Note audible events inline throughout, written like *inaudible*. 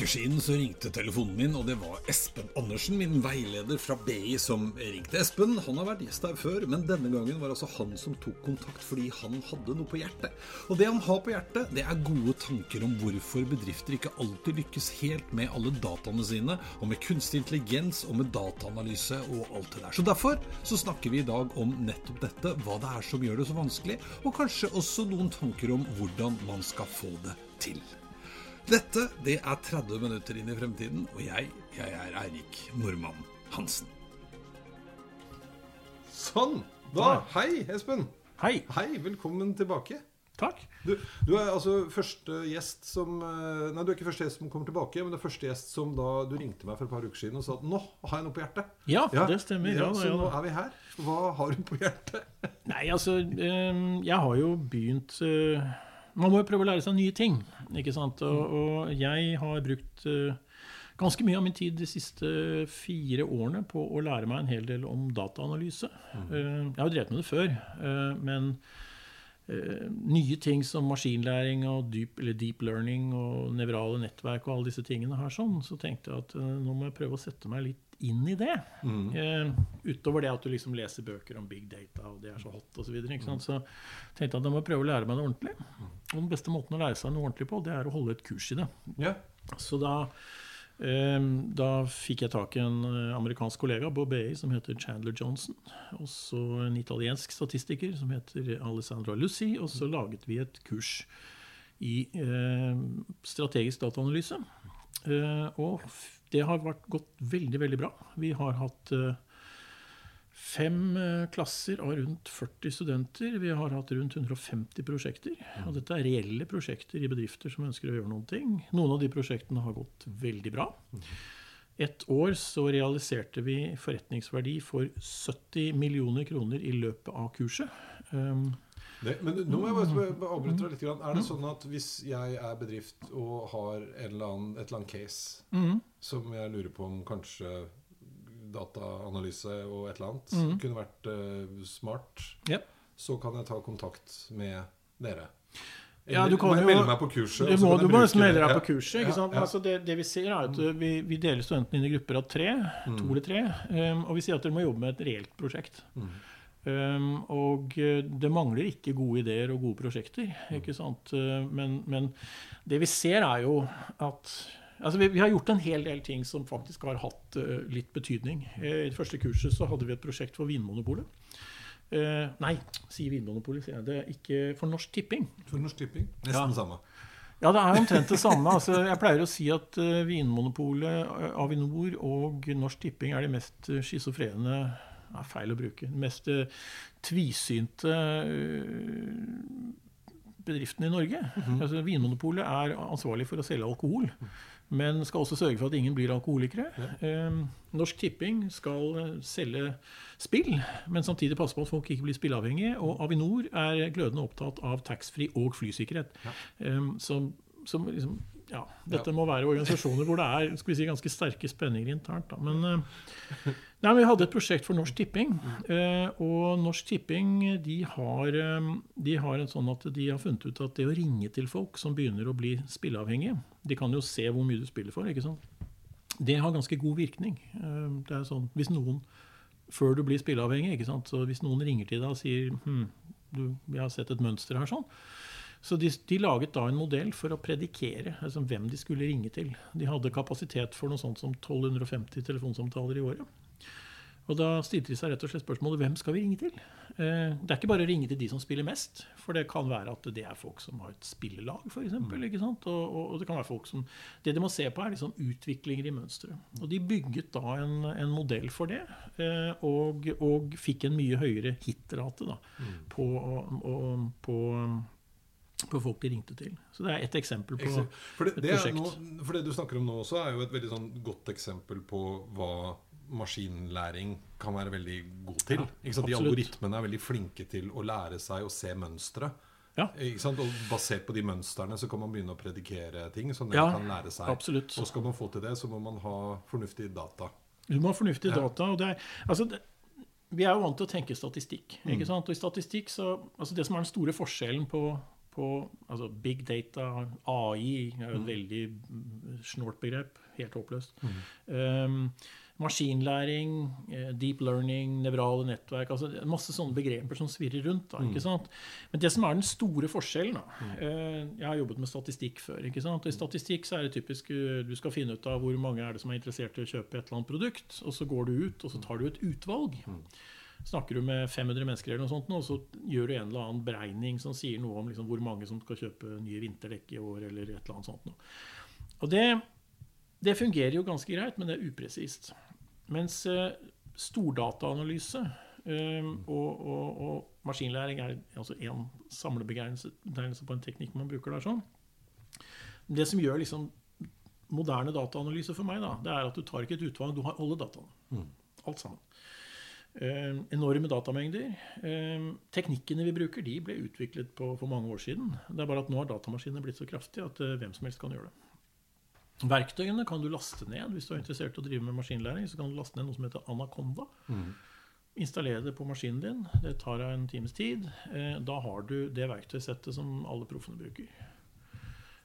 Uker siden så ringte telefonen min, og det var Espen Andersen, min veileder fra BI, som ringte. Espen han har vært gjest her før, men denne gangen var altså han som tok kontakt fordi han hadde noe på hjertet. Og det han har på hjertet, det er gode tanker om hvorfor bedrifter ikke alltid lykkes helt med alle dataene sine, og med kunstig intelligens og med dataanalyse og alt det der. Så derfor så snakker vi i dag om nettopp dette, hva det er som gjør det så vanskelig, og kanskje også noen tanker om hvordan man skal få det til. Dette det er 30 minutter inn i fremtiden, og jeg, jeg er Eirik Normann Hansen. Sånn. Da, hei, Espen. Hei. Hei, velkommen tilbake. Takk. Du, du er altså første gjest som eh, Nei, du er ikke første gjest som kommer tilbake, men det er første gjest som da du ringte meg for et par uker siden og sa at nå har jeg noe på hjertet. Ja, det stemmer. Ja, så ja, nå er vi her. Hva har du på hjertet? Nei, altså eh, Jeg har jo begynt eh, Man må jo prøve å lære seg nye ting. ikke sant? Og, og jeg har brukt uh, ganske mye av min tid de siste fire årene på å lære meg en hel del om dataanalyse. Eh, Jeg har jo drevet med det før, uh, men nye ting som maskinlæring og deep, eller deep learning og nevrale nettverk og alle disse tingene her sånn, så tenkte jeg at eh, nå må jeg prøve å sette meg litt inn i det. Eh, utover det at du liksom leser bøker om big data, og det er så hot osv. Så, videre, ikke så tenkte jeg at jeg må prøve å lære meg det ordentlig. Og den beste måten å lære seg noe ordentlig på, det er å holde et kurs i det. Yeah. Så da, eh, da fikk jeg tak i en eh, amerikansk kollega Bob BI som heter Chandler Johnson. Og så en italiensk statistiker som heter Alessandra Lucy. Og så laget vi et kurs i eh, strategisk dataanalyse. Eh, og det har vært gått veldig, veldig bra. Vi har hatt fem eh, klasser av rundt 40 studenter. Vi har hatt rundt 150 prosjekter. Og dette er reelle prosjekter i bedrifter som ønsker å gjøre noen ting. Noen av de prosjektene har gått veldig bra. Et år så realiserte vi forretningsverdi for 70 millioner kroner i løpet av kurset. Um, Det, men nå må jeg bare avbryte deg litt. Er det sånn at hvis jeg er bedrift og har en eller annen, et eller annet case mm. som jeg lurer på om kanskje dataanalyse og et eller annet kunne vært uh, smart, yep. så kan jeg ta kontakt med dere. Ja, du kan jo- melde meg på kurset? Du må, du må nesten melde deg på kurset. Ja, ja. Altså det, det vi ser er at uh, vi, vi deler studentene inn i grupper av tre. To eller tre. Um, og vi sier at dere må jobbe med et reelt prosjekt. Um, og uh, det mangler ikke gode ideer og gode prosjekter. ikke sant? Uh, men, men det vi ser, er jo at Altså vi, vi har gjort en hel del ting som faktisk har hatt uh, litt betydning. Uh, I det første kurset så hadde vi et prosjekt for Vinmonopolet. Uh, nei, sier Vinmonopolet, sier jeg. Det er ikke for Norsk Tipping. For Norsk Tipping? Nesten Ja. det samme. Ja, det er omtrent det samme. Altså, jeg pleier å si at Vinmonopolet, Avinor og Norsk Tipping er de mest schizofrene er feil å bruke. Den mest tvisynte bedriftene i Norge. altså, Vinmonopolet er ansvarlig for å selge alkohol, men skal også sørge for at ingen blir alkoholikere. Ja. Norsk Tipping skal eh, selge spill, men samtidig passe på at folk ikke blir spilleavhengige. Og Avinor er glødende opptatt av taxfree og flysikkerhet. Ja. som, som liksom, ja, dette må være organisasjoner hvor det er skal vi si, ganske sterke spenninger internt. Da. Men, eh, *laughs* nei, vi hadde et prosjekt for Norsk Tipping. eh, og Norsk Tipping de har, eh, de har sånn de har funnet ut at det å ringe til folk som begynner å bli spilleavhengige De kan jo se hvor mye du spiller for. ikke sant? Det har ganske god virkning. Eh, Det er sånn, hvis noen før du blir spilleavhengig. ikke sant? Så Hvis noen ringer til deg og sier hm, du, 'Vi har sett et mønster her', sånn. Så de, de laget da en modell for å predikere altså hvem de skulle ringe til. De hadde kapasitet for noe sånt som 1250 telefonsamtaler i året. Og da stilte de seg rett og slett spørsmålet hvem skal vi ringe til? Eh, det er ikke bare å ringe til de som spiller mest, for det kan være at det er folk som har et spillelag, f.eks. Mm. Og, og, og det kan være folk som Det de må se på, er liksom utviklinger i mønsteret. Og de bygget da en, en modell for det, eh, og, og, fikk en mye høyere hitrate da, mm. på, og, på på folk de ringte til. Så det er ett eksempel på for det, et prosjekt. Noe, for det du snakker om nå også, er jo et veldig sånn godt eksempel på hva maskinlæring kan være veldig god til. Ja, de algoritmene er veldig flinke til å lære seg å se mønstre. Ja. Og basert på de mønstrene så kan man begynne å predikere ting som ja, kan lære seg. Absolutt. Og skal man få til det, så må man ha fornuftig data. Du må ha fornuftig ja. data. og det er, altså det, Vi er jo vant til å tenke statistikk. ikke mm. sant? Og i statistikk så, altså Det som er den store forskjellen på, på altså big data, AI, er jo et mm. veldig snålt begrep. Helt håpløst. Mm. Um, maskinlæring, eh, deep learning, nevrale nettverk altså Masse sånne begreper som svirrer rundt. Da, ikke mm. sant? Men det som er den store forskjellen da, mm. eh, Jeg har jobbet med statistikk før. ikke sant? Og I statistikk så er det typisk eh, du skal finne ut av hvor mange er det som er interessert i å kjøpe et eller annet produkt. og Så går du ut og så tar du et utvalg. Mm. Snakker du med 500 mennesker, eller noe sånt, og så gjør du en eller annen beregning som sier noe om liksom, hvor mange som skal kjøpe nye vinterdekk i år, eller et eller annet sånt. Noe. Og det, det fungerer jo ganske greit, men det er upresist. Mens eh, stordataanalyse eh, og, og, og, maskinlæring er altså én samlebetegnelse på en teknikk man bruker der. sånn. Det som gjør liksom moderne dataanalyse for meg, da, det er at du tar ikke et utvalg, du har alle dataene. Mm. Alt sammen. Eh, enorme datamengder. Eh, teknikkene vi bruker, de ble utviklet på, for mange år siden. Det er bare at nå har datamaskinene blitt så kraftige at eh, hvem som helst kan gjøre det. Verktøyene kan du laste ned hvis du er interessert i å drive med maskinlæring. Så kan du laste ned noe som heter Anaconda. Mm. Installere det på maskinen din. Det tar en times tid. Eh, da har du det verktøysettet som alle proffene bruker.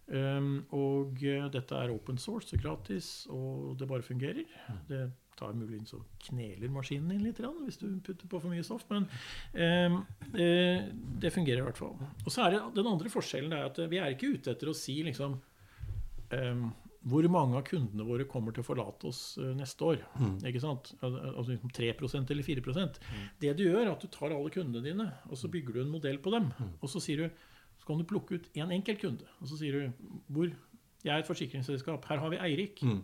Um, og uh, dette er open source, er gratis, og det bare fungerer. Mm. Det tar muligens og kneler maskinen din litt hvis du putter på for mye stoff, men um, uh, det fungerer i hvert fall. Og så er det Den andre forskjellen er at vi er ikke ute etter å si liksom um, hvor mange av kundene våre kommer til å forlate oss eh, neste år. Mm. ikke sant? Altså 3 liksom eller 4 mm. Det du gjør, er at du tar alle kundene dine og så bygger du en modell på dem. Mm. Og så sier du, så kan du plukke ut én en enkelt kunde. Og så sier du hvor, Jeg er et forsikringsselskap. Her har vi Eirik. Mm.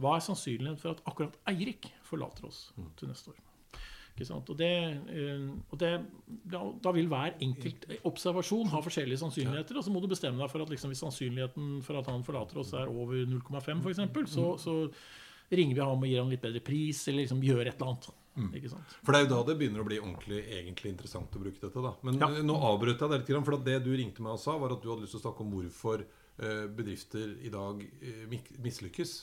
Hva er sannsynligheten for at akkurat Eirik forlater oss mm. til neste år? Og, det, eh, og det, da vil hver enkelt observasjon ha forskjellige sannsynligheter. Og så må du bestemme deg for at liksom, hvis sannsynligheten for at han forlater oss, er over 0,5 f.eks., så, så ringer vi ham og gir ham litt bedre pris, eller liksom gjør et eller annet. Mm. For det er jo da det begynner å bli ordentlig egentlig interessant å bruke dette. da Men ja. Eh, nå avbrøt jeg deg litt, for det du ringte meg og sa, var at du hadde lyst til å snakke om hvorfor eh, bedrifter i dag mislykkes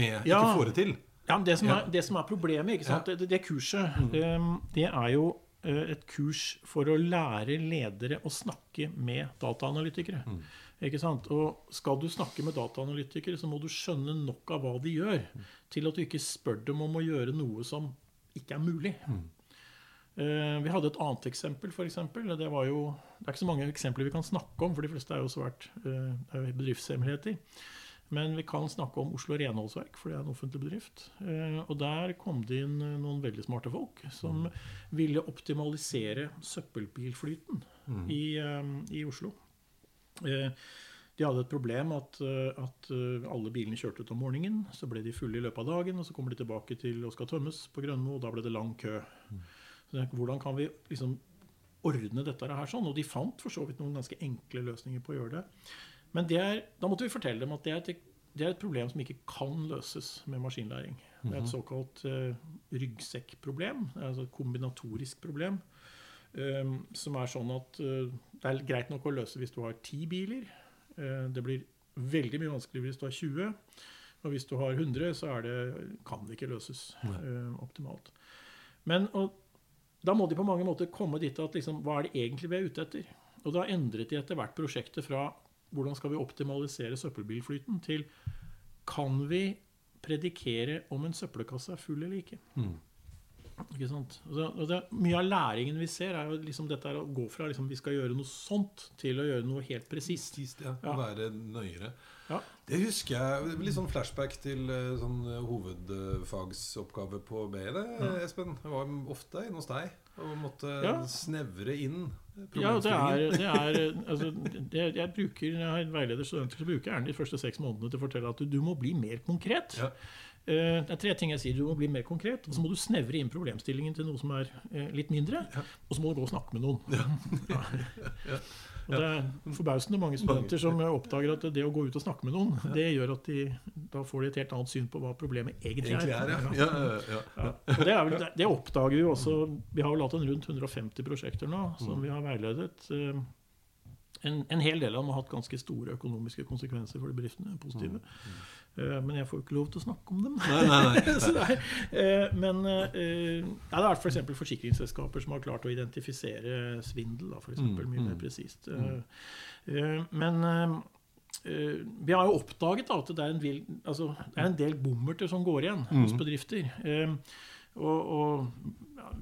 med ja. ikke få det til. Ja, det som, er, det som er problemet, det, det, kurset, mm. det er jo eh, et kurs for å lære ledere å snakke med dataanalytikere. Mm. Ikke sant? Og skal du snakke med dataanalytikere, så må du skjønne nok av hva de gjør, mm. til at du ikke spør dem om å gjøre noe som ikke er mulig. Mm. Uh, vi hadde et annet eksempel. Eksempel. det, var jo, det er ikke så mange eksempler vi kan snakke om, for de fleste er jo svært uh, bedriftshemmeligheter. Men vi kan snakke om Oslo renholdsverk, for det er en offentlig bedrift. Eh, og der kom det inn eh, noen veldig smarte folk som mm. ville optimalisere søppelbilflyten mm. i, eh, i, Oslo. De hadde et problem at, at, alle bilene kjørte ut om morgenen. Så ble de fulle i løpet av dagen, og så kommer de tilbake til og skal tømmes på Grønmo, og da ble det lang kø. Mm. Så hvordan kan vi liksom ordne dette her sånn? Og de fant for så vidt noen ganske enkle løsninger på å gjøre det. Men er, da måtte vi fortelle dem at det er, et, det er, et, problem som ikke kan løses med maskinlæring. Det er et mhm. såkalt uh, ryggsekkproblem. Altså et kombinatorisk problem. Um, som er sånn at uh, det er greit nok å løse hvis du har ti biler. Uh, det blir veldig mye vanskeligere hvis du har 20. Og hvis du har 100, så det, kan det ikke løses optimalt. Men og, da må de på mange måter komme dit at liksom, hva er det egentlig vi er ute etter? Og da endret de etter hvert prosjektet fra hvordan skal vi optimalisere søppelbilflyten, til kan vi predikere om en søppelkasse er full eller ikke. Mm. Ikke sant? Og det, mye av læringen vi ser, er jo liksom dette er å gå fra liksom, vi skal gjøre noe sånt, til å gjøre noe helt presist. Sist, ja. Ja. Være nøyere. Ja. Det husker jeg. Litt sånn flashback til eh, sånn eh, hovedfagsoppgave på BI, det, Espen. Jeg var ofte inne hos deg og måtte Ja. snevre inn Ja, det er, det er altså, det, jeg bruker, Når jeg har veileder studenter, så bruker jeg gjerne de første seks månedene til å fortelle at du, du må bli mer konkret. Ja. Eh, Det er tre ting jeg sier. Du må bli mer konkret. Og så må du snevre inn problemstillingen til noe som er eh, litt mindre. Og så må du gå og snakke med noen. Ja. *laughs* Og det er forbausende mange studenter som oppdager at det å gå ut og snakke med noen, det gjør at de da får de et helt annet syn på hva problemet egentlig er, ja. ja, ja, ja. Ja. Og det, er vel, det, oppdager vi jo også Vi har vel hatt en rundt 150 prosjekter nå som vi har veiledet. Eh, En, en hel del av dem har hatt ganske store økonomiske konsekvenser for de bedriftene. positive. Eh, Men jeg får jo ikke lov til å snakke om dem. Nei, nei, nei. *laughs* Er, eh, men eh, ja, det har vært f.eks. For forsikringsselskaper som har klart å identifisere svindel, da, for eksempel, mye mer presist. Eh, eh, Men vi har jo oppdaget da, at det er en, vil, altså, det er en del bommerter som går igjen hos bedrifter. Og, og ja,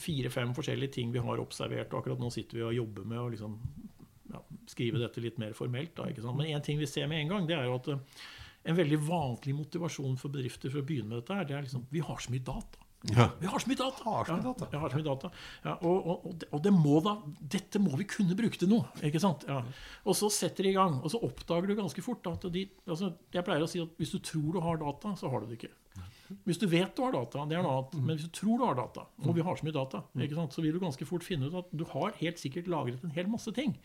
fire-fem forskjellige ting vi har observert, og akkurat nå sitter vi og jobber med å liksom, ja, skrive dette litt mer formelt. Da? Men én ting vi ser med en gang, det er jo at en veldig vanlig motivasjon for bedrifter for å begynne med dette, her, det er liksom Vi har så mye data. Ja. Vi har så mye data! Har så mye data. Ja, så mye data. Ja, og, og, og, det, og det må da, dette må vi kunne bruke til noe. ikke sant? Ja. Og så setter de i gang, og så oppdager du ganske fort at de altså, Jeg pleier å si at hvis du tror du har data, så har du det ikke. Hvis du vet du har data, det er noe annet. Men hvis du tror du har data, og vi har så mye data, ikke sant? så vil du ganske fort finne ut at du har helt sikkert lagret en hel masse ting.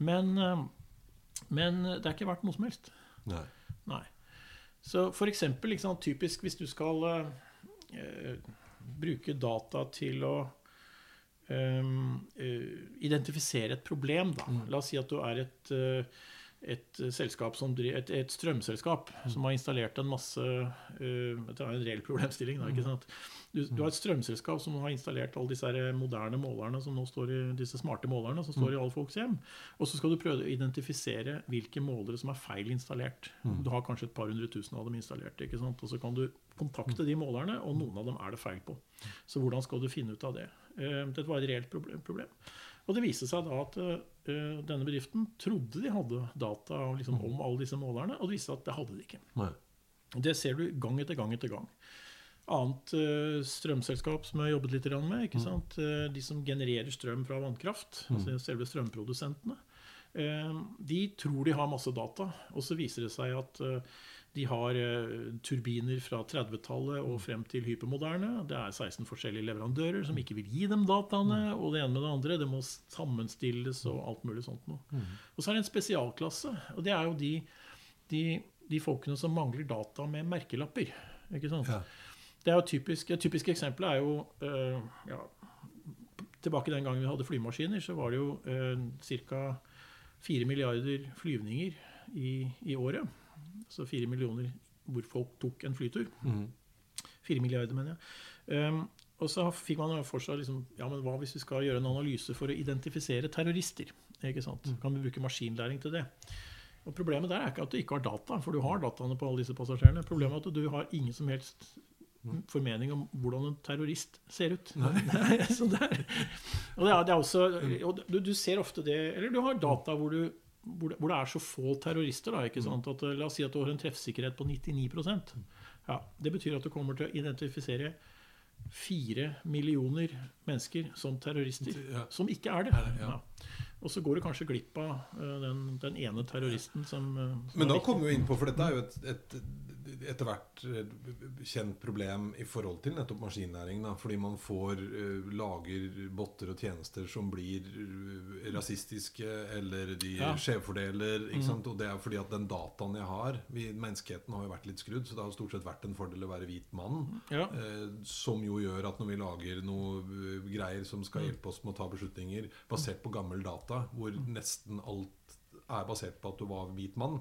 Men, eh, men det er ikke verdt noe som helst. Nei. Nei. Så for eksempel, liksom, typisk hvis du skal eh, eh, bruke data til å ehm, eh, identifisere et problem, da. La oss si at du er et, eh, et selskap som et, et strømselskap som har installert en masse uh, Dette er en reell problemstilling. Da, ikke sant? Du, du har et strømselskap som har installert alle disse moderne målerne som nå står i disse smarte målerne som står i alle folks hjem. Og så skal du prøve å identifisere hvilke målere som er feil installert. Du har kanskje et par hundre tusen av dem installert. Og så kan du kontakte de målerne, og noen av dem er det feil på. Så hvordan skal du finne ut av det? Uh, Dette var et reelt proble- problem. Og det viste seg da at eh, denne bedriften trodde de hadde data liksom, om alle disse målerne, og det viste seg at det hadde de ikke. Nei. Det ser du gang etter gang etter gang. Annet uh, strømselskap som jeg har jobbet litt med, ikke sant? Eh, de som genererer strøm fra vannkraft, altså selve strømprodusentene, Uh, de tror de har masse data, og så viser det seg at eh, de har eh, turbiner fra 30-tallet og frem til hypermoderne. Det er 16 forskjellige leverandører som ikke vil gi dem dataene, og det ene med det andre. Det må sammenstilles og alt mulig sånt noe. Og så er det en spesialklasse, og det er jo de, de, de folkene som mangler data med merkelapper. Ikke sant? Ja. Det er jo typisk, Et typisk eksempel er jo øh, ja, Tilbake den gangen vi hadde flymaskiner, så var det jo øh, ca. 4 milliarder flyvninger i, i året. Så 4 millioner hvor folk tok en flytur. 4 milliarder, mener jeg. Um, og så fikk man for seg liksom, ja, men hva hvis vi skal gjøre en analyse for å identifisere terrorister? Ikke sant? Kan vi bruke maskinlæring til det? Og Problemet der er ikke at du ikke har data, for du har dataene på alle disse passasjerene. Problemet er at du har ingen som helst formening om hvordan en terrorist ser ut. *laughs* Så det er, og det er, det er også, og du, du ser ofte det Eller du har data hvor, du, hvor, det, hvor det er så få terrorister. Da, ikke sant? At, la oss si at du har en treffsikkerhet på 99% ja, Det betyr at du kommer til å identifisere fire millioner mennesker som terrorister. Ja. Som ikke er det. Ja. Og så går du kanskje glipp av eh, den, den ene terroristen som, eh, som Men da kommer vi inn på, for dette er jo et, et etter hvert eh, kjent problem i forhold til nettopp maskinnæringen. Da, fordi man får eh, lager botter og tjenester som blir eh, rasistiske, eller de Ja. Mm. skjevfordeler. Ikke sant? Og det er fordi at den dataen jeg har vi, Menneskeheten har jo vært litt skrudd, så det har stort sett vært en fordel å være hvit mann. Ja. Eh, som jo gjør at når vi lager noe greier som Mm. skal hjelpe oss med å ta beslutninger basert på gammel data, hvor Mm. nesten alt er basert på at du var hvit mann,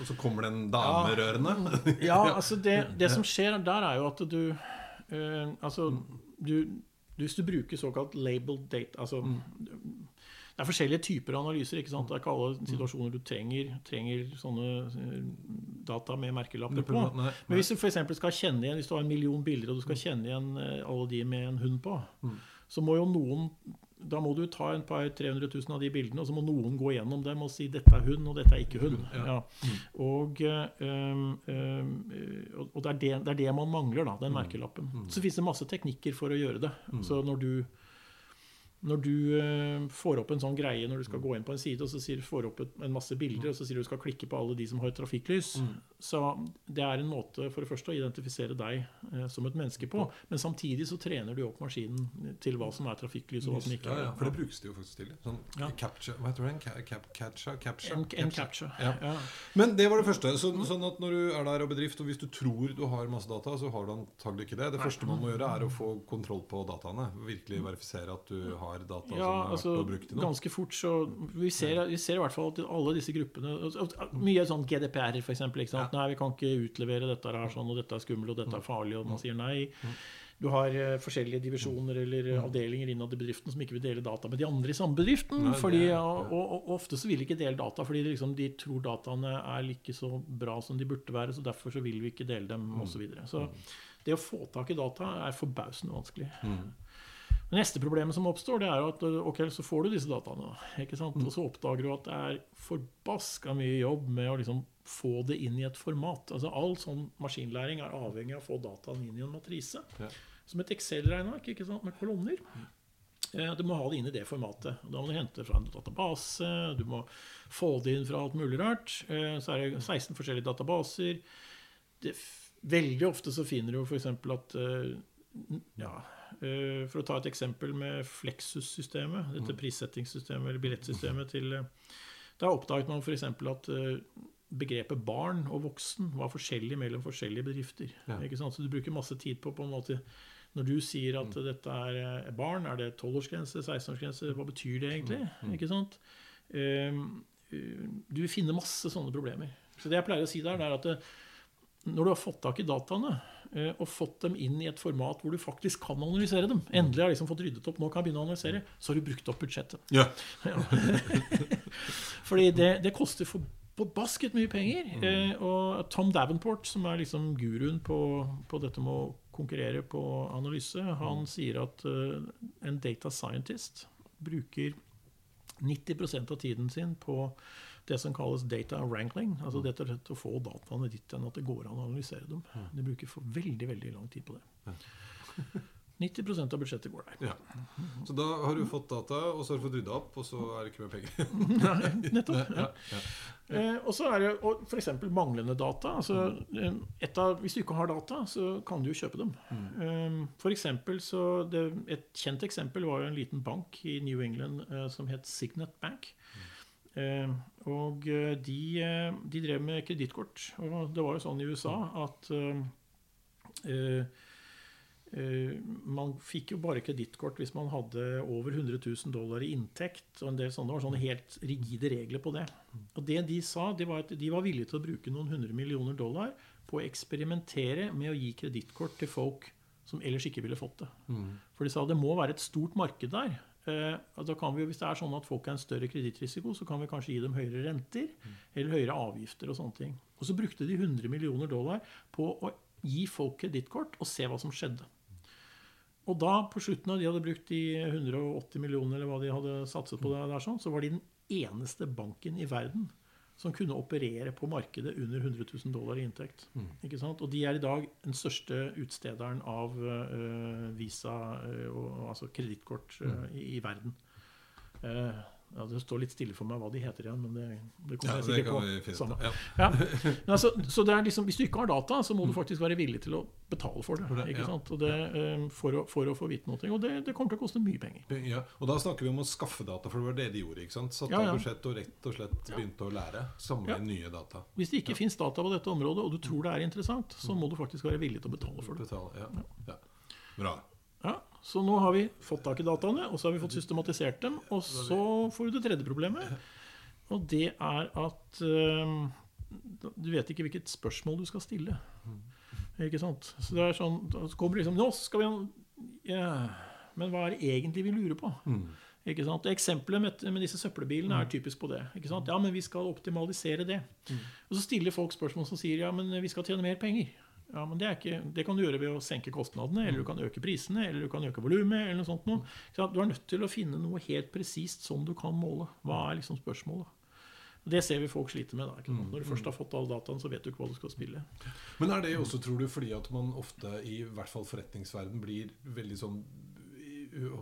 og så kommer det en dame rørende Ja, *laughs* altså det, det som skjer der, er jo at du uh, Altså, du, hvis du bruker såkalt labeled date altså, Det er forskjellige typer analyser. ikke sant? Det er ikke alle situasjoner du trenger, trenger sånne eh, data med merkelapper på. Men hvis du for eksempel skal kjenne igjen Hvis du har en million bilder, og du skal kjenne igjen eh, alle de med en hund på, Mm. så må jo noen da må du ta en par 300 000 av de bildene, og så må noen gå gjennom dem og si 'dette er hun, og 'dette er ikke hun'. Ja. Og, um, um, og- det, er det, det er det man mangler, da, den merkelappen. Så fins det masse teknikker for å gjøre det. Så når du når du eh, får opp en sånn greie når du skal gå inn på en side, og så sier, får opp en masse bilder, og så sier du du skal klikke på alle de som har trafikklys, så det er en måte for det første å identifisere deg eh, som et menneske på, men samtidig så trener du opp maskinen til hva som er trafikklys, og hva som ikke er ja, ja, for det brukes det jo faktisk til. Sånn Ja. capture, hva heter? Ca- cap- Captcha? capture? En, en capture. Ja. Men det var det første. Så, sånn at når du er der og bedrift, og hvis du tror du har masse data, så har du antagelig ikke det. Det første man må gjøre, er å få kontroll på dataene. Virkelig verifisere at du har data Ja, som er altså å til noe. ganske fort så Vi ser, vi ser i hvert fall at alle disse gruppene Mye sånn GDPR. Ikke sant? Nei, vi kan ikke utlevere dette her sånn, og dette er skummelt, og dette er farlig, og man sier nei. Du har eh, forskjellige divisjoner eller avdelinger innad i bedriften som ikke vil dele data med de andre i samme bedriften. Fordi, er- og, og, ofte så vil de ikke dele data fordi de, liksom, de tror dataene er like så bra som de burde være, så derfor så vil vi ikke dele dem, osv. Så, videre. så det å få tak i data er forbausende vanskelig. Det neste problemet som oppstår, det er jo at ok, så får du disse dataene. ikke sant? Og så oppdager du at det er forbaska mye jobb med å liksom få det inn i et format. Altså All sånn maskinlæring er avhengig av å få dataene inn i en matrise. Ja. Som et Excel-regneark ikke sant, med kolonner. Eh, Du må ha det inn i det formatet. Da må du hente det fra en database, du må få det inn fra alt mulig rart. Eh, Så er det 16 forskjellige databaser. Det, veldig ofte så finner du jo f.eks. at eh, ja, eh, For å ta et eksempel med Flexus-systemet, dette prissettingssystemet eller billettsystemet til eh, Da oppdaget man f.eks. at eh, begrepet barn og voksen var forskjellig mellom forskjellige bedrifter. Ja. Så du bruker masse tid på på en måte Når du sier at dette er eh, barn, er det 12-årsgrense, 16-årsgrense? Hva betyr det egentlig? Ikke sant? Uh, du vil finne masse sånne problemer. Så det jeg pleier å si der, er at når du har fått tak i dataene eh, og fått dem inn i et format hvor du faktisk kan analysere dem Endelig har jeg liksom fått ryddet opp, nå kan jeg begynne å analysere. Så har du brukt opp budsjettet. Ja. *laughs* *laughs* Fordi det, det koster for forbasket mye penger. Eh, og Tom Davenport, som er liksom guruen på, på dette med å konkurrere på analyse, han sier at eh, en data scientist bruker 90% av tiden sin på det som kalles data wrangling. Altså dette er å få dataene dit enn at det går an å analysere dem. Du bruker for veldig veldig lang tid på det. 90% *laughs* av budsjettet går der. ja. Så da har du fått data, og så har du fått rydda opp, og så er det ikke mer penger. *laughs* Nei, nettopp. Ja, Ja. ja. Eh, og så er det f.eks. manglende data. Altså, eh, et av, hvis du ikke har data, så kan du jo kjøpe dem. Eh, for eksempel så det, Et kjent eksempel var jo en liten bank i New England eh, som het Signet Bank. Eh, og eh, de, eh, de drev med kredittkort. Og det var jo sånn i USA at eh, eh, Eh, man fikk jo bare kredittkort hvis man hadde over 100 000 dollar i inntekt. og en del sånne, Det var sånne helt rigide regler på det. Og det de sa, det var at de var villige til å bruke noen hundre millioner dollar på å eksperimentere med å gi kredittkort til folk som ellers ikke ville fått det. For de sa det må være et stort marked der. Eh, da kan vi, Hvis det er sånn at folk har en større kredittrisiko, så kan vi kanskje gi dem høyere renter eller høyere avgifter og sånne ting. Og så brukte de 100 millioner dollar på å gi folk kredittkort og se hva som skjedde. Og da, på slutten av de hadde brukt de 180 millioner, eller hva de hadde satset på der, sånn, så var de den eneste banken i verden som kunne operere på markedet under 100 000 dollar i inntekt. Ikke sant? Og de er i dag den største utstederen av uh, Visa, uh, og, altså kredittkort, eh, i, i verden. Eh, ja, det står litt stille for meg hva de heter igjen, men det, det kommer jeg sikkert på. finne Samme. Ja. Ja. Men altså, så det er liksom, Hvis du ikke har data, så må du faktisk være villig til å betale for det. Ikke sant? Og det eh, for, å, for å få vite noe. Og det, det kommer til å koste mye penger. Ja, og da snakker vi om å skaffe data, for det var det de gjorde. ikke sant? Satte av budsjett og rett og slett begynte å lære. Samle nye data. Hvis det ikke finnes data på dette området, og du tror det er interessant, så må du faktisk være villig til å betale for det. Betale, ja. Ja. Bra. Ja, Så nå har vi fått tak i dataene, og så har vi fått systematisert dem. Og så får du det tredje problemet. *laughs* Og det er at uh, du vet ikke hvilket spørsmål du skal stille. Ikke sant? Så det er sånn, så kommer liksom Nå skal vi ja, Men hva er det egentlig vi lurer på? Ikke sant? Eksempelet med, med disse søppelbilene er typisk på det. Ikke sant? Ja, men vi skal optimalisere det. Og så stiller folk spørsmål som sier ja, men vi skal tjene mer penger. Ja, men det, ikke, det kan du gjøre ved å senke kostnadene, eller du kan øke prisene, eller du kan øke volumet. eller noe sånt. Noe. Så Du er nødt til å finne noe helt presist som du kan måle. Hva er liksom spørsmålet? Det ser vi folk sliter med. da, ikke? Når du først har fått all dataen, så vet du ikke hva du skal spille. Men er det også, tror du, fordi at man ofte, i hvert fall forretningsverden, blir veldig sånn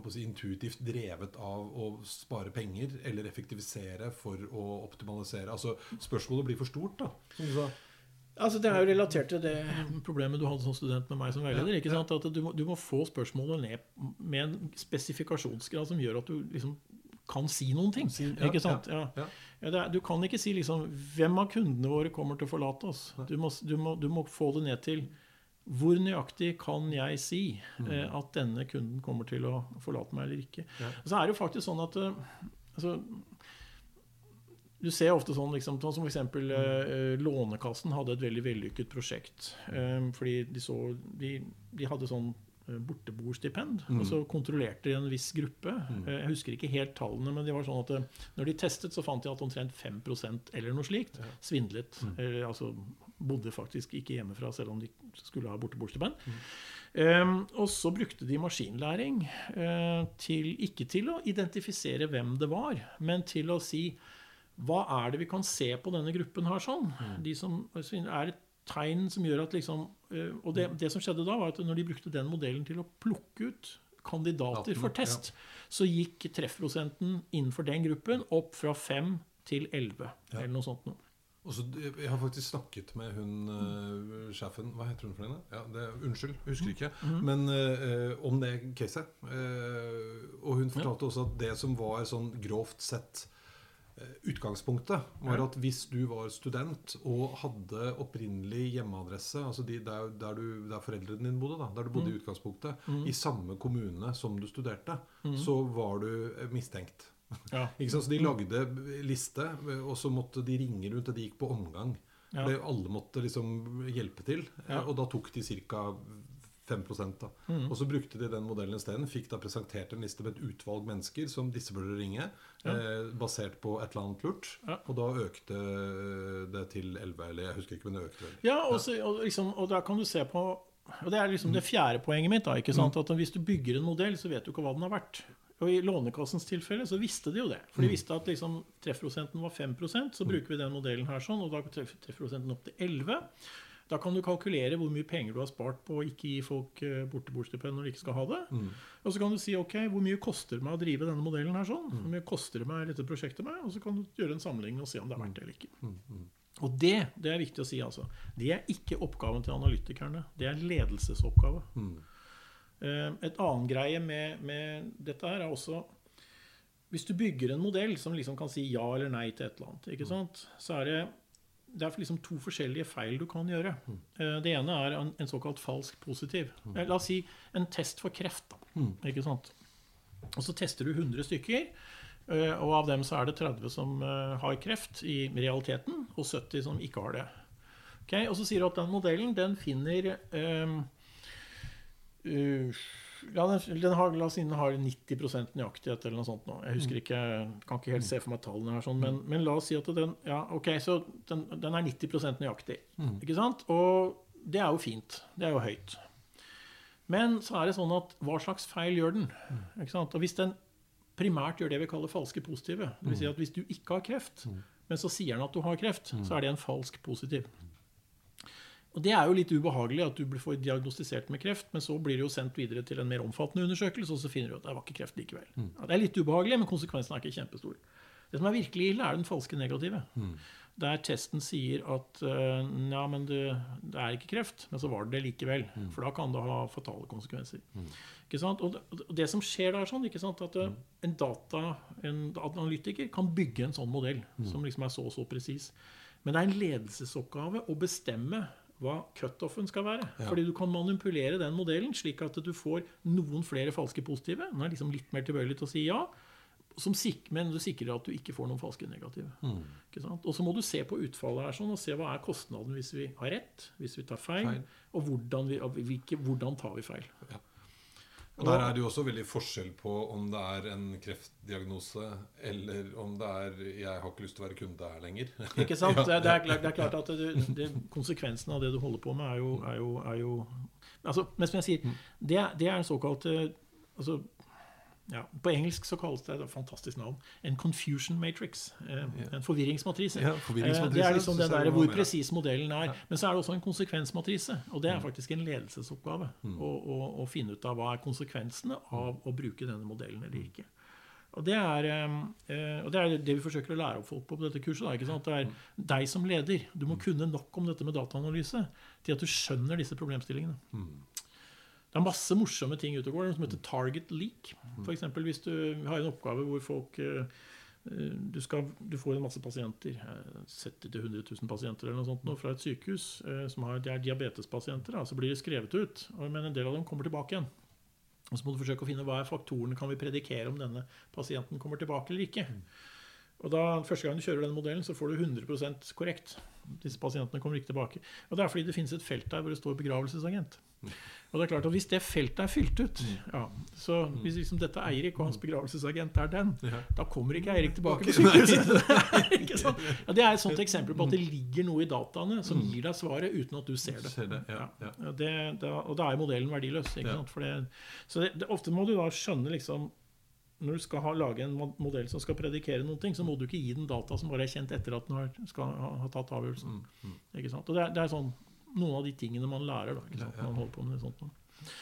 si, intuitivt drevet av å spare penger eller effektivisere for å optimalisere? Altså, Spørsmålet blir for stort, da. Som du sa. Altså, Det er jo relatert til det problemet du hadde som student med meg som veileder. ikke sant? At du må, du må få spørsmålet ned med en spesifikasjonsgrad som gjør at du liksom kan si noen ting. ikke sant? ja, Ja. ja. Er, du kan ikke si liksom Hvem av kundene våre kommer til å forlate oss? Du må, du må, du må få det ned til hvor nøyaktig kan jeg si eh, at denne kunden kommer til å forlate meg eller ikke? Så er det jo faktisk sånn at eh, altså, Du ser ofte sånn liksom, sånn som f.eks. Eh, Lånekassen hadde et veldig vellykket prosjekt. Eh, fordi de, så, de, de hadde sånn eh, borteboerstipend, og så kontrollerte de en viss gruppe. Eh, Jeg husker ikke helt tallene, men det var sånn at eh, når de testet, så fant de at omtrent 5% eller noe slikt svindlet. Eller, altså bodde faktisk ikke hjemmefra selv om de skulle ha borteboerstipend. Um, og så brukte de maskinlæring uh, til, ikke til å identifisere hvem det var, men til å si hva er det vi kan se på denne gruppen her sånn? De som altså, er et tegn som gjør at liksom eh, Og det, det som skjedde da, var at når de brukte den modellen til å plukke ut kandidater for test, så gikk treffprosenten innenfor den gruppen opp fra 5 til 11, eller noe sånt noe. Også, jeg har faktisk snakket med hun uh, sjefen Hva heter hun for henne? Ja, det, unnskyld, husker ikke. Men uh, om det caset. Uh, og hun fortalte også at det som var sånn grovt sett Utgangspunktet var at hvis du var student og hadde opprinnelig hjemmeadresse, altså de, der, der, du, der foreldrene dine bodde, da, der du bodde i utgangspunktet, i samme kommune som du studerte, så var du eh, mistenkt. Ja. *laughs* Så de lagde liste, og så måtte de ringe rundt, og de gikk på omgang. Ja. Alle måtte liksom hjelpe til, Ja. og da tok de ca. 5 da. Mm. Og så brukte de den modellen isteden. Fikk da presentert en liste med et utvalg mennesker som disse burde ringe, eh, basert på et eller annet lurt. Ja. Og da økte det til 11, eller jeg husker ikke, men det økte vel. Ja, og, så, og, liksom, og da kan du se på og Det er liksom det fjerde poenget mitt. da, ikke sant? At Hvis du bygger en modell, så vet du ikke hva den har vært. Og I Lånekassens tilfelle så visste de jo det. For de visste at liksom, treffprosenten var 5% så bruker vi den modellen her sånn, og da går treffprosenten opp til 11 Da kan du kalkulere hvor mye penger du har spart på å ikke gi folk eh, borteboerstipend når de ikke skal ha det. Og så kan du si ok, hvor mye koster det meg å drive denne modellen her sånn? Hvor mye koster det meg dette prosjektet meg? Og så kan du gjøre en sammenligning og se om det er verdt det eller ikke. Og det, det er viktig å si, altså. Det er ikke oppgaven til analytikerne. Det er ledelsesoppgave. Mm. Et annet greie med, med dette her er også Hvis du bygger en modell som liksom kan si ja eller nei til et eller annet, ikke sant? så er det det er liksom to forskjellige feil du kan gjøre. Mm. Det ene er en, en såkalt falsk positiv. Mm. La oss si en test for kreft. Da, ikke sant? Og så tester du 100 stykker, eh, og av dem så er det 30 som eh, har kreft i realiteten, og 70 som ikke har det. Okay? Og så sier du at den modellen den finner eh, uh, ja, den, den har, La oss si den har 90% nøyaktighet eller noe sånt. Nå. Jeg husker ikke, kan ikke helt se for meg tallene her, sånn, men, men la oss si at den ja, ok, så den, den er 90% nøyaktig. Ikke sant? Og det er jo fint. Det er jo høyt. Men så er det sånn at hva slags feil gjør den? Ikke sant? Og hvis den primært gjør det vi kaller falske positive, det vil si at hvis du ikke har kreft, men så sier den at du har kreft, så er det en falsk positiv. Og Det er jo litt ubehagelig at du får diagnostisert med kreft, men så blir det jo sendt videre til en mer omfattende undersøkelse, og så finner du at det var ikke kreft likevel. Ja, det er litt ubehagelig, men konsekvensen er ikke kjempestor. Det som er virkelig ille, er den falske negative. Der testen sier at øh, ja, men det, det er ikke kreft, men så var det det likevel. For da kan det ha fatale konsekvenser. Ikke sant? Og det, og det som skjer der, sånn, ikke sant? at øh, en data, en analytiker kan bygge en sånn modell som liksom er så og så presis. Men det er en ledelsesoppgave å bestemme hva cutoffen skal være. Fordi du kan manipulere den modellen slik at du får noen flere falske positive. Den er liksom litt mer tilbøyelig til å si ja. Som sik men du sikrer at du ikke får noen falske negative. Sant? Og så må du se på utfallet her sånn, og se hva er kostnaden hvis vi har rett, hvis vi tar feil, Feil. og hvordan, vi, hvilke, hvordan tar vi feil. Ja. Og Der er det jo også veldig forskjell på om det er en kreftdiagnose, eller om det er 'jeg har ikke lyst til å være kunde her lenger'. Ikke sant? Det, *laughs* det, er, det, er, klart at det, det, konsekvensen av det du holder på med, er jo, er jo, er jo altså, Men som jeg sier, det, det er en såkalt altså, ja, På engelsk så kalles det et fantastisk navn en confusion matrix. Eh, en forvirringsmatrise. Ja, forvirringsmatrise. Eh, det er liksom den der hvor presis modellen er. Men så er det også en konsekvensmatrise. Og det er mm. faktisk en ledelsesoppgave mm. å, å, å, finne ut av hva er konsekvensene av å bruke denne modellen eller ikke. Og det, er, eh, og det er det vi forsøker å lære opp folk på på dette kurset. Da, det er mm. deg som leder. Du må kunne nok om dette med dataanalyse til at du skjønner disse problemstillingene. Mm. Det er masse morsomme ting ute og går som heter target leak. F.eks. hvis du har en oppgave hvor folk eh, du, skal, du får en masse pasienter, 70 000-100 000 pasienter eller noe sånt nå, fra et sykehus eh, som har, de er diabetespasienter. Så blir de skrevet ut, men en del av dem kommer tilbake igjen. Og Så må du forsøke å finne hva er faktorene kan vi predikere om denne pasienten kommer tilbake eller ikke. Og da, Første gang du kjører den modellen, så får du 100% korrekt. Disse pasientene kommer ikke tilbake. Og Det er fordi det finnes et felt der hvor det står begravelsesagent. Og det er klart at Hvis det feltet er fylt ut mm. ja, så Hvis liksom dette Eirik og hans begravelsesagent er den, ja. da kommer ikke Eirik tilbake på sykehuset. *laughs* *laughs* ja, det er et sånt eksempel på at det ligger noe i dataene som mm. gir deg svaret uten at du ser det. Ser det, det da, og da er modellen verdiløs. Det, så ofte må du da skjønne liksom når du skal ha, lage en modell som skal predikere noen ting, så må du ikke gi den data som bare er kjent etter at den har, skal ha, ha tatt avgjørelsen. Mm, ikke sant? Og det er, det er sånn noen av de tingene man lærer. da, sant? man holder på med sånt. Da.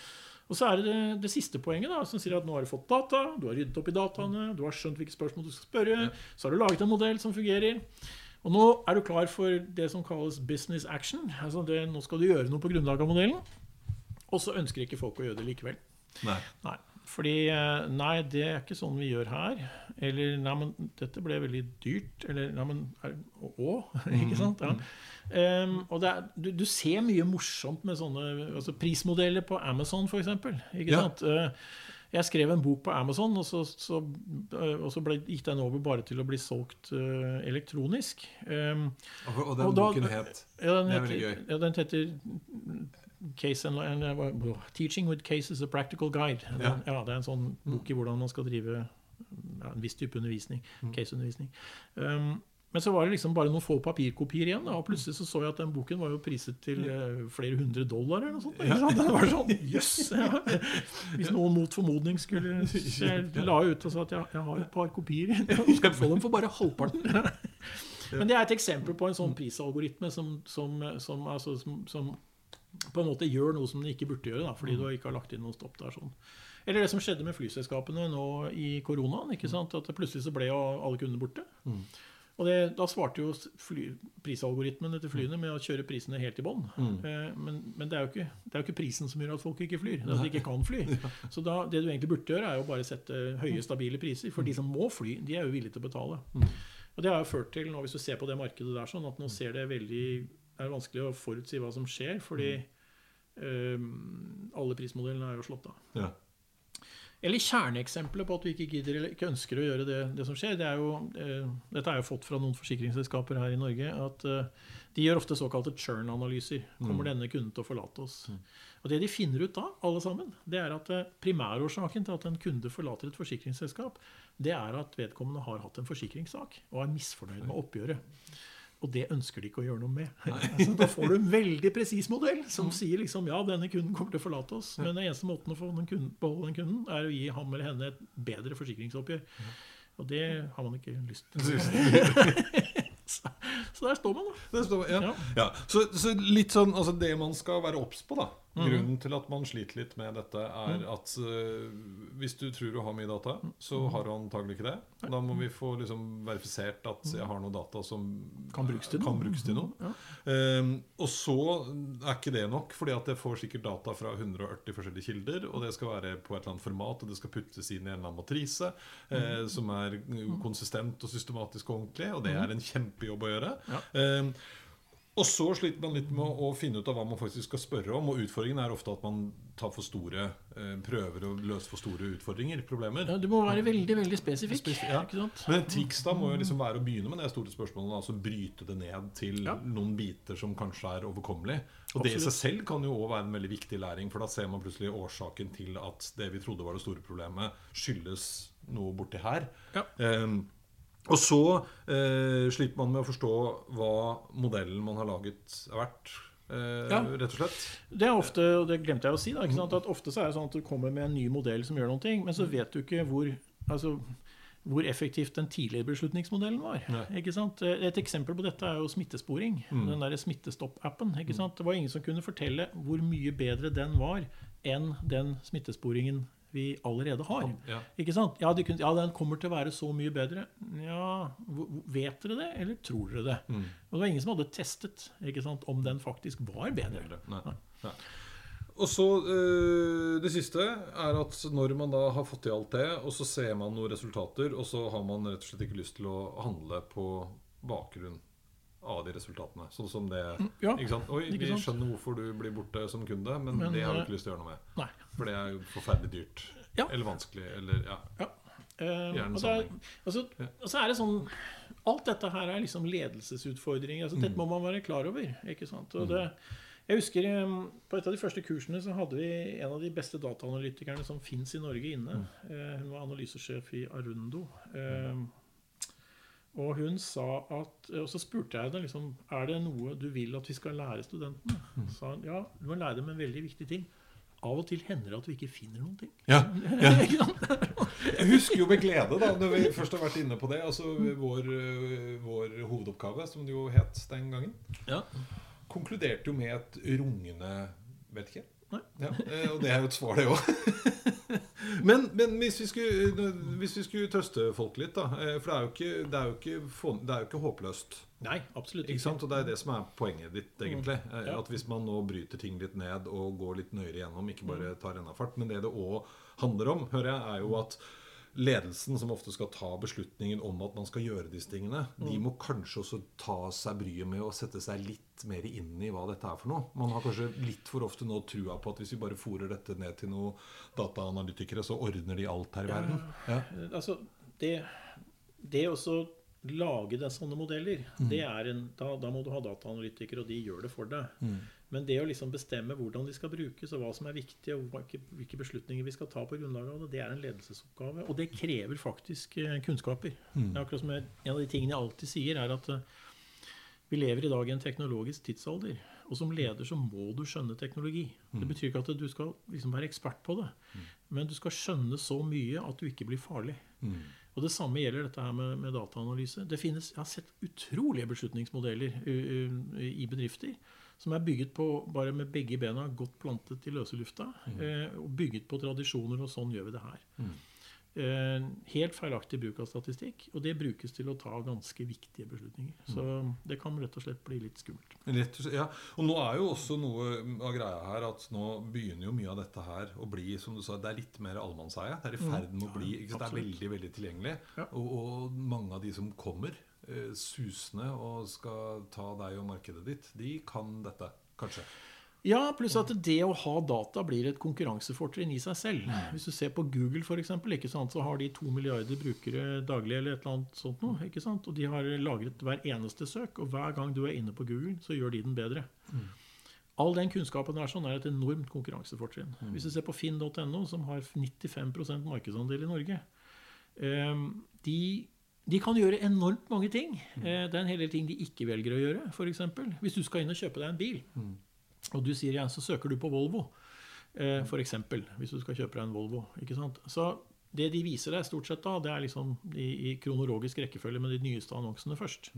Og så er det, det det, siste poenget, da, som sier at nå har du fått data, du har ryddet opp i dataene, du har skjønt hvilke spørsmål du skal spørre, så har du laget en modell som fungerer. Og nå er du klar for det som kalles business action. altså det, Nå skal du gjøre noe på grunnlag av modellen. Og så ønsker ikke folk å gjøre det likevel. Nei. nei. Fordi eh, Nei, det er ikke sånn vi gjør her. Eller Nei, men dette ble veldig dyrt. Eller Nei, men Å? *laughs* Ikke sant? Ja. Um, og er, du, du, ser mye morsomt med sånne altså prismodeller på Amazon, f.eks. Ikke ja. sant? Uh, jeg skrev en bok på Amazon, og så, så, uh, og så ble, gikk den over bare til å bli solgt uh, elektronisk. Um, og, og, den og da, boken het? Ja, den, heter, ja, den heter Case and, and, Teaching with Cases a Practical Guide. Ja. ja. Det er en sånn bok i hvordan man skal drive en viss type undervisning. Mm. Caseundervisning. Um, men så var det liksom bare noen få papirkopier igjen, og plutselig så, så jeg at den boken var jo priset til uh, flere hundre dollar. eller noe sånt. Ja. Det var sånn, *laughs* Jøss! Yes, ja. Hvis noen mot formodning skulle så Jeg la ut og sa at jeg, jeg har et par kopier. Du skal få dem for bare halvparten. *laughs* Men det er et eksempel på en sånn prisalgoritme som, som, som, altså, som på en måte gjør noe som de ikke burde gjøre, da, fordi du ikke har lagt inn noen stopp der. sånn. Eller det som skjedde med flyselskapene nå i koronaen. ikke sant? At plutselig så ble jo alle kundene borte. Mm. Og det, Da svarte jo fly, prisalgoritmene til flyene med å kjøre prisene helt i bånn. Mm. Eh, men, men det, er ikke, det, er jo ikke, prisen som gjør at folk ikke flyr. Det er at de ikke kan fly. *laughs* Så da, det du egentlig burde gjøre, er jo bare sette høye, stabile priser. For de som må fly, de er jo villige til å betale. Mm. Og det har jo ført til, nå hvis du ser på det markedet der, sånn at nå ser det veldig er vanskelig å forutsi hva som skjer, fordi um, alle prismodellene er jo slått av. Ja. Eller kjerneeksempelet på at vi ikke gidder eller ikke ønsker å gjøre det, det som skjer. Det er jo, uh, dette er jo fått fra noen forsikringsselskaper her i Norge. at uh, De gjør ofte såkalte churn-analyser. Kommer mm. denne kunden til å forlate oss? Mm. Og Det de finner ut da, alle sammen, det er at uh, primærårsaken til at en kunde forlater et forsikringsselskap, det er at vedkommende har hatt en forsikringssak og er misfornøyd med oppgjøret. Og det ønsker de ikke å gjøre noe med. *laughs* Altså, da får du en veldig presis modell som sier liksom, ja, denne kunden kommer til å forlate oss. Men den eneste måten å få den kunden, beholde den kunden, er å gi ham eller henne et bedre forsikringsoppgjør. Og det har man ikke lyst til. *laughs* så, så der står man, da. Står, ja. Ja. Ja. Så, så, litt sånn, altså Det man skal være obs på, da, Mm. Grunnen til at man sliter litt med dette, er mm. at uh, hvis du tror du har mye data, så mm. har du antagelig ikke det. Da må vi få liksom verifisert at jeg har noe data som kan brukes til noe. Brukes til noe. Ja. Um, og så er ikke det nok, fordi at jeg får sikkert data fra 180 forskjellige kilder, og det skal være på et eller annet format, og det skal puttes inn i en eller annen matrise uh, som er konsistent og systematisk og ordentlig, og det er en kjempejobb å gjøre. Ja. Um, Og så sliter man litt med å finne ut av hva man faktisk skal spørre om. Og utfordringen er ofte at man tar for store eh, prøver å løse for store utfordringer, problemer. Ja, du må være veldig veldig spesifikk. Spesif- ja. Men et triks da må jo liksom være å begynne med det store spørsmålet. Altså bryte det ned til Ja. noen biter som kanskje er overkommelig. Og det i seg selv kan jo også være en veldig viktig læring, for da ser man plutselig årsaken til at det vi trodde var det store problemet, skyldes noe borti her. Ja. Ehm, og så eh, sliter man med å forstå hva modellen man har laget, er verdt. Eh, Ja. Rett og slett. Det er ofte, og det glemte jeg å si, da, ikke sant? at ofte så er det sånn at du kommer med en ny modell som gjør noen ting, men så vet du ikke hvor, altså, hvor effektivt den tidligere beslutningsmodellen var. Ikke sant? Et eksempel på dette er jo smittesporing. Mm. Den der Smittestopp-appen. Det var ingen som kunne fortelle hvor mye bedre den var enn den smittesporingen vi allerede har. Ja. Ikke sant? Ja, de ja, den kommer til å være så mye bedre. Ja, Vet dere det, eller tror dere det? Mm. Og det var ingen som hadde testet ikke sant, om den faktisk var bedre. Nei. Nei. Og så øh, Det siste er at når man da har fått til alt det, og så ser man noen resultater, og så har man rett og slett ikke lyst til å handle på bakgrunn av de resultatene. Sånn som det Ja, ikke sant? Oi, ikke vi skjønner hvorfor du blir borte som kunde, men, Men, det har vi eh, ikke lyst til å gjøre noe med. Nei. For det er jo forferdelig dyrt. Ja. Eller vanskelig. Eller ja. ja. Um, og, så er, altså, Ja. og så er det sånn Alt dette her er liksom ledelsesutfordringer. Altså, Mm. Dette må man være klar over. ikke sant? Og det, jeg husker um, På et av de første kursene så hadde vi en av de beste dataanalytikerne som fins i Norge inne. Mm. Uh, hun var analysesjef i Arundo. Eh, og hun sa at Og så spurte jeg henne liksom, er det noe du vil at vi skal lære studentene. Mm. Så sa hun ja, du må lære dem en veldig viktig ting. Av og til hender det at vi ikke finner noen ting. Ja, ja. *laughs* Jeg husker jo med glede, da, når vi først har vært inne på det. Altså vår, øh, vår hovedoppgave, som det jo het den gangen, Ja. konkluderte jo med et rungende Vet ikke. Ja, eh, og det er jo et svar, det òg. *laughs* men men hvis, vi skulle, hvis vi skulle trøste folk litt, da eh, For det er jo ikke, det er jo ikke, det er jo ikke håpløst. Nei, absolutt Ikke sant? Og det er det som er poenget ditt, egentlig. Mm. Ja. At hvis man nå bryter ting litt ned og går litt nøyere gjennom, ikke bare tar rennafart, men det det òg handler om, hører jeg, er jo at ledelsen, som ofte skal ta beslutningen om at man skal gjøre disse tingene, de må kanskje også ta seg bryet med å sette seg litt mer inn i hva dette er for noe. Man har kanskje litt for ofte nå trua på at hvis vi bare fòrer dette ned til noen dataanalytikere, så ordner de alt her i verden. Ja. Ja. Altså, det, det å lage det, sånne modeller, det er en, da, da må du ha dataanalytikere, og de gjør det for deg. Men det å liksom bestemme hvordan de skal brukes, og hva som er viktig, og hvilke, beslutninger vi skal ta på grunnlag av det, det er en ledelsesoppgave. Og det krever faktisk eh, kunnskaper. Er akkurat som jeg, En av de tingene jeg alltid sier, er at eh, vi lever i dag i en teknologisk tidsalder. Og som leder så må du skjønne teknologi. Det betyr ikke at du skal liksom være ekspert på det. Men du skal skjønne så mye at du ikke blir farlig. Og Det samme gjelder dette her med, med dataanalyse. Det finnes, Jeg har sett utrolige beslutningsmodeller i bedrifter som er bygget på bare med begge bena godt plantet i løse lufta. eh, og bygget på tradisjoner, og sånn gjør vi det her. Eh, helt feilaktig bruk av statistikk, og det brukes til å ta ganske viktige beslutninger. Så det kan rett og slett bli litt skummelt. Rett og slett, ja. Og nå er jo også noe av greia her at nå begynner jo mye av dette her å bli som du sa, det er litt mer allemannseie. Det er i ferd med å bli ikke? Det er veldig veldig tilgjengelig. Ja. Og, og mange av de som kommer susende og skal ta deg og markedet ditt, de kan dette, kanskje. Ja, pluss at det å ha data blir et konkurransefortrinn i seg selv. Hvis du ser på Google, for eksempel, ikke sant, så har de to milliarder brukere daglig. eller et eller annet sånt noe, ikke sant? Og de har lagret hver eneste søk, og hver gang du er inne på Google, så gjør de den bedre. All den kunnskapen er sånn er et enormt konkurransefortrinn. Hvis du ser på finn.no, som har 95% markedsandel i Norge eh, de, de kan gjøre enormt mange ting. Eh, Det er en hel del ting de ikke velger å gjøre. For eksempel, hvis du skal inn og kjøpe deg en bil, og du sier ja, så søker du på Volvo, eh, for eksempel, hvis du skal kjøpe deg en Volvo. ikke sant? Så det de viser deg stort sett da, det er liksom i, i kronologisk rekkefølge med de nyeste annonsene først.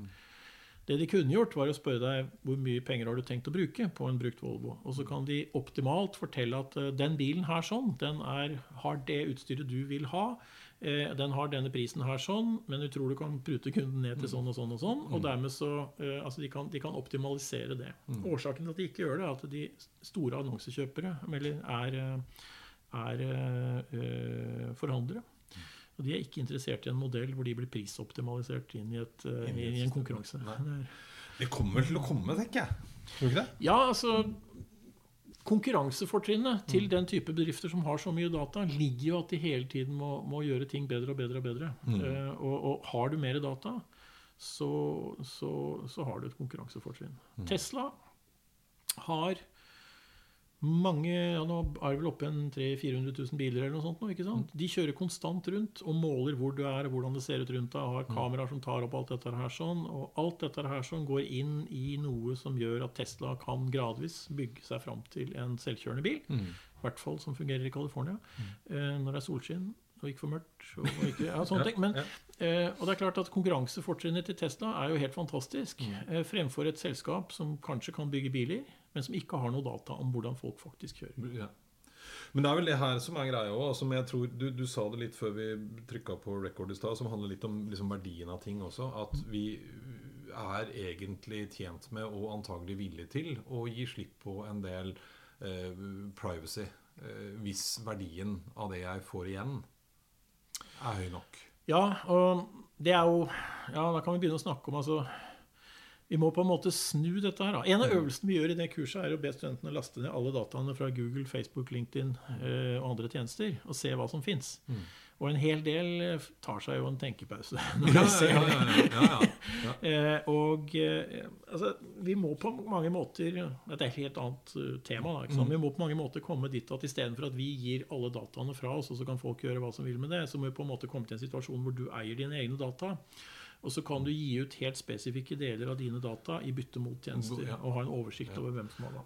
Det de kunne gjort, var å spørre deg hvor mye penger har du tenkt å bruke på en brukt Volvo. Og så kan de optimalt fortelle at eh, den bilen her sånn, den er, har det utstyret du vil ha. Eh, den har denne prisen her sånn, men du tror du kan prute kunden ned til sånn og sånn og sånn. Og dermed så eh, Altså, de kan, de kan optimalisere det. Årsaken til at de ikke gjør det, er at de store annonsekjøpere eller er, eh, er eh, forhandlere. Og de er ikke interessert i en modell hvor de blir prisoptimalisert inn i, et, Inn i en konkurranse. Det kommer til å komme, tenker jeg. Tror du ikke det? Ja, altså Konkurransefortrinnet til den type bedrifter som har så mye data, ligger jo at de hele tiden må, må gjøre ting bedre og bedre og bedre. Eh, og, og har du mer data, så, så, så har du et konkurransefortrinn. Tesla har mange ja, Nå er det vel oppe en 300 000-400 000 biler eller noe sånt nå, ikke sant? De kjører konstant rundt og måler hvor du er, hvordan det ser ut rundt deg. Har kameraer som tar opp alt dette her sånn. Og alt dette her sånn går inn i noe som gjør at Tesla kan gradvis bygge seg fram til en selvkjørende bil. I hvert fall som fungerer i California. mm. når det er solskinn og ikke for mørkt. Og ikke, ja, sånne *laughs* ting. Men, eh, og det er klart at Konkurransefortrinnet til Tesla er jo helt fantastisk. Eh, fremfor et selskap som kanskje kan bygge biler, men som ikke har noe data om hvordan folk faktisk kjører. Ja. Men det er vel det her som er greia òg. Som jeg tror du, du sa det litt før vi trykka på record i stad, som handler litt om liksom, verdien av ting også. At vi er egentlig tjent med, og antagelig villige til, å gi slipp på en del eh, privacy. Eh, hvis verdien av det jeg får igjen, er høy nok. Ja, og det er jo Ja, da kan vi begynne å snakke om altså Vi må på en måte snu dette her. da. En av øvelsene vi gjør i det kurset, er å be studentene laste ned alle dataene fra Google, Facebook, LinkedIn eh, og andre tjenester, og se hva som fins. Og en hel del eh, tar seg jo en tenkepause *laughs* når de ser det. ja, ja, ja. *laughs* Eh, og eh, altså, vi må på mange måter Dette er et helt annet tema. Da, sant? Vi må på mange måter komme dit at istedenfor at vi gir alle dataene fra oss, og så kan folk gjøre hva som vil med det, så må vi på en måte komme til en situasjon hvor du eier dine egne data. Og så kan du gi ut helt spesifikke deler av dine data i bytte mot tjenester. Ja. Og ha en oversikt over hvem som har det.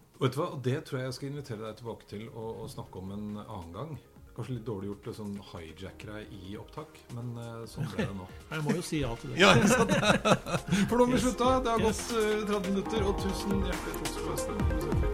Det tror jeg jeg skal invitere deg tilbake til å, å snakke om en annen gang. Kanskje litt dårlig gjort å sånn hijacke deg i opptak, men eh, sånn ble det nå. *laughs* Jeg må jo si ja til det. Ja, ikke sant? *laughs* For nå har vi slutta. Det har gått eh, 30 minutter, og tusen hjertelig takk du ha.